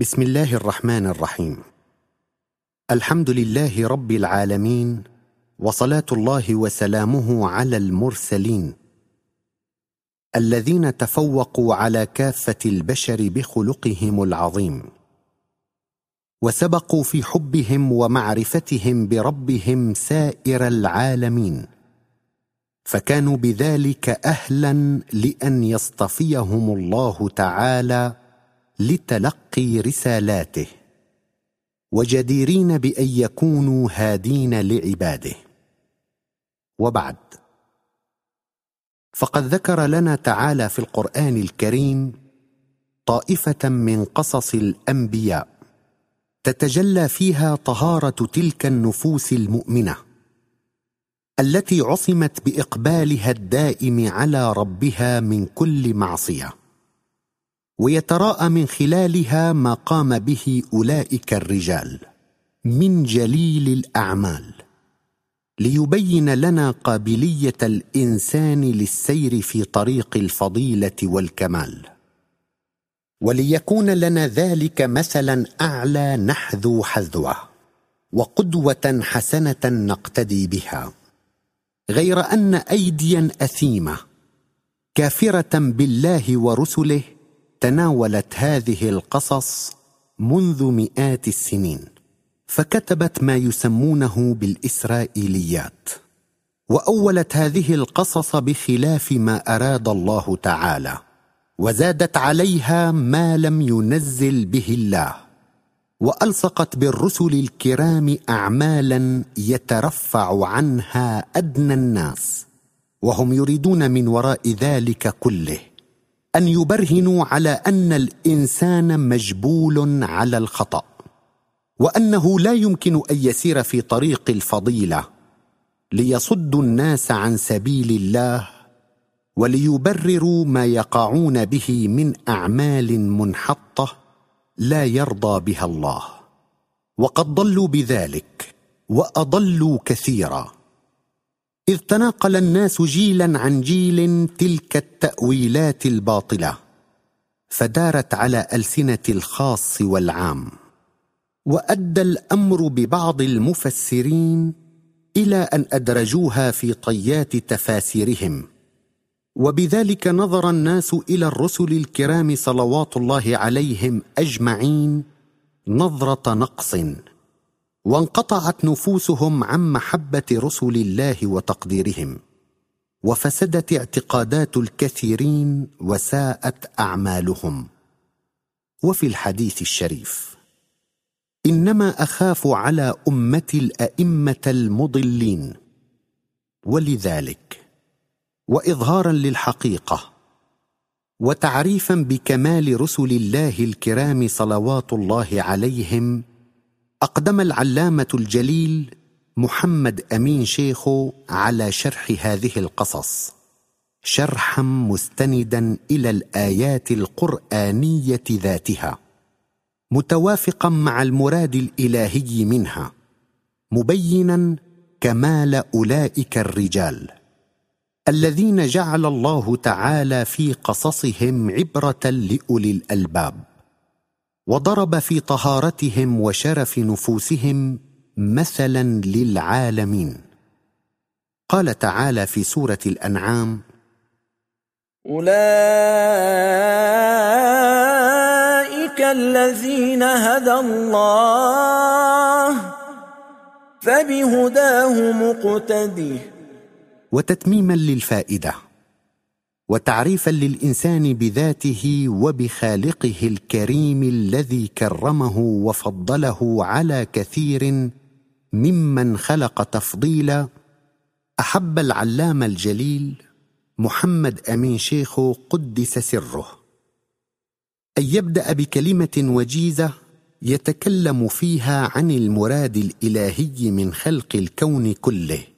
بسم الله الرحمن الرحيم. الحمد لله رب العالمين وصلاة الله وسلامه على المرسلين. الذين تفوقوا على كافة البشر بخلقهم العظيم. وسبقوا في حبهم ومعرفتهم بربهم سائر العالمين. فكانوا بذلك أهلا لأن يصطفيهم الله تعالى لتلقي رسالاته وجديرين بأن يكونوا هادين لعباده. وبعد فقد ذكر لنا تعالى في القرآن الكريم طائفة من قصص الأنبياء تتجلى فيها طهارة تلك النفوس المؤمنة التي عصمت بإقبالها الدائم على ربها من كل معصية. ويتراءى من خلالها ما قام به أولئك الرجال من جليل الأعمال ليبين لنا قابلية الإنسان للسير في طريق الفضيلة والكمال. وليكون لنا ذلك مثلا أعلى نحذو حذوه وقدوة حسنة نقتدي بها. غير أن ايديا أثيمة كافرة بالله ورسله تناولت هذه القصص منذ مئات السنين فكتبت ما يسمونه بالإسرائيليات. وأولت هذه القصص بخلاف ما أراد الله تعالى وزادت عليها ما لم ينزل به الله وألصقت بالرسل الكرام اعمالا يترفع عنها أدنى الناس وهم يريدون من وراء ذلك كله. أن يبرهنوا على أن الإنسان مجبول على الخطأ وأنه لا يمكن أن يسير في طريق الفضيلة ليصدوا الناس عن سبيل الله وليبرروا ما يقعون به من أعمال منحطة لا يرضى بها الله. وقد ضلوا بذلك وأضلوا كثيرا. إذ تناقل الناس جيلا عن جيل تلك التأويلات الباطلة فدارت على ألسنة الخاص والعام وأدى الأمر ببعض المفسرين إلى أن أدرجوها في طيات تفاسيرهم وبذلك نظر الناس إلى الرسل الكرام صلوات الله عليهم أجمعين نظرة نقص. وانقطعت نفوسهم عن محبة رسل الله وتقديرهم وفسدت اعتقادات الكثيرين وساءت أعمالهم. وفي الحديث الشريف إنما أخاف على امتي الأئمة المضلين. ولذلك وإظهارا للحقيقة وتعريفا بكمال رسل الله الكرام صلوات الله عليهم أقدم العلامة الجليل محمد أمين شيخو على شرح هذه القصص. شرحا مستندا إلى الآيات القرآنية ذاتها. متوافقا مع المراد الإلهي منها. مبينا كمال أولئك الرجال. الذين جعل الله تعالى في قصصهم عبرة لأولي الألباب. وضرب في طهارتهم وشرف نفوسهم مثلا للعالمين. قال تعالى في سورة الأنعام أولئك الذين هدى الله فبهداه مقتدي وتتميما للفائدة. وتعريفا للإنسان بذاته وبخالقه الكريم الذي كرمه وفضله على كثير ممن خلق تفضيلا أحب العلامه الجليل محمد أمين شيخو قدس سره. أن يبدأ بكلمة وجيزة يتكلم فيها عن المراد الإلهي من خلق الكون كله.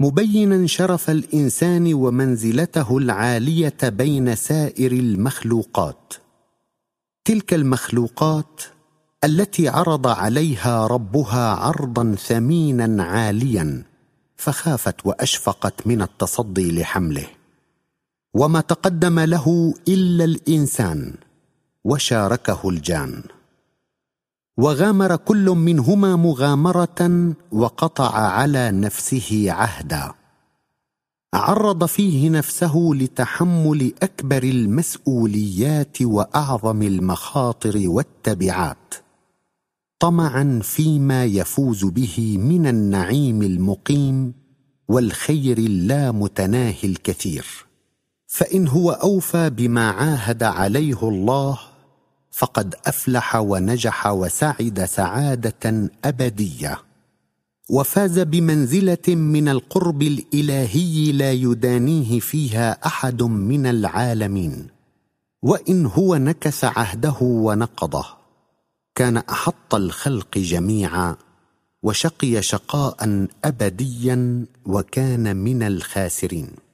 مبينا شرف الإنسان ومنزلته العالية بين سائر المخلوقات. تلك المخلوقات التي عرض عليها ربها عرضا ثمينا عاليا فخافت وأشفقت من التصدي لحمله. وما تقدم له إلا الإنسان وشاركه الجان. وغامر كل منهما مغامرة وقطع على نفسه عهدا. عرض فيه نفسه لتحمل أكبر المسؤوليات وأعظم المخاطر والتبعات. طمعا فيما يفوز به من النعيم المقيم والخير اللامتناهي الكثير. فإن هو أوفى بما عاهد عليه الله فقد أفلح ونجح وسعد سعادة أبدية وفاز بمنزلة من القرب الإلهي لا يدانيه فيها أحد من العالمين وإن هو نكس عهده ونقضه كان أحط الخلق جميعا وشقي شقاء أبديا وكان من الخاسرين.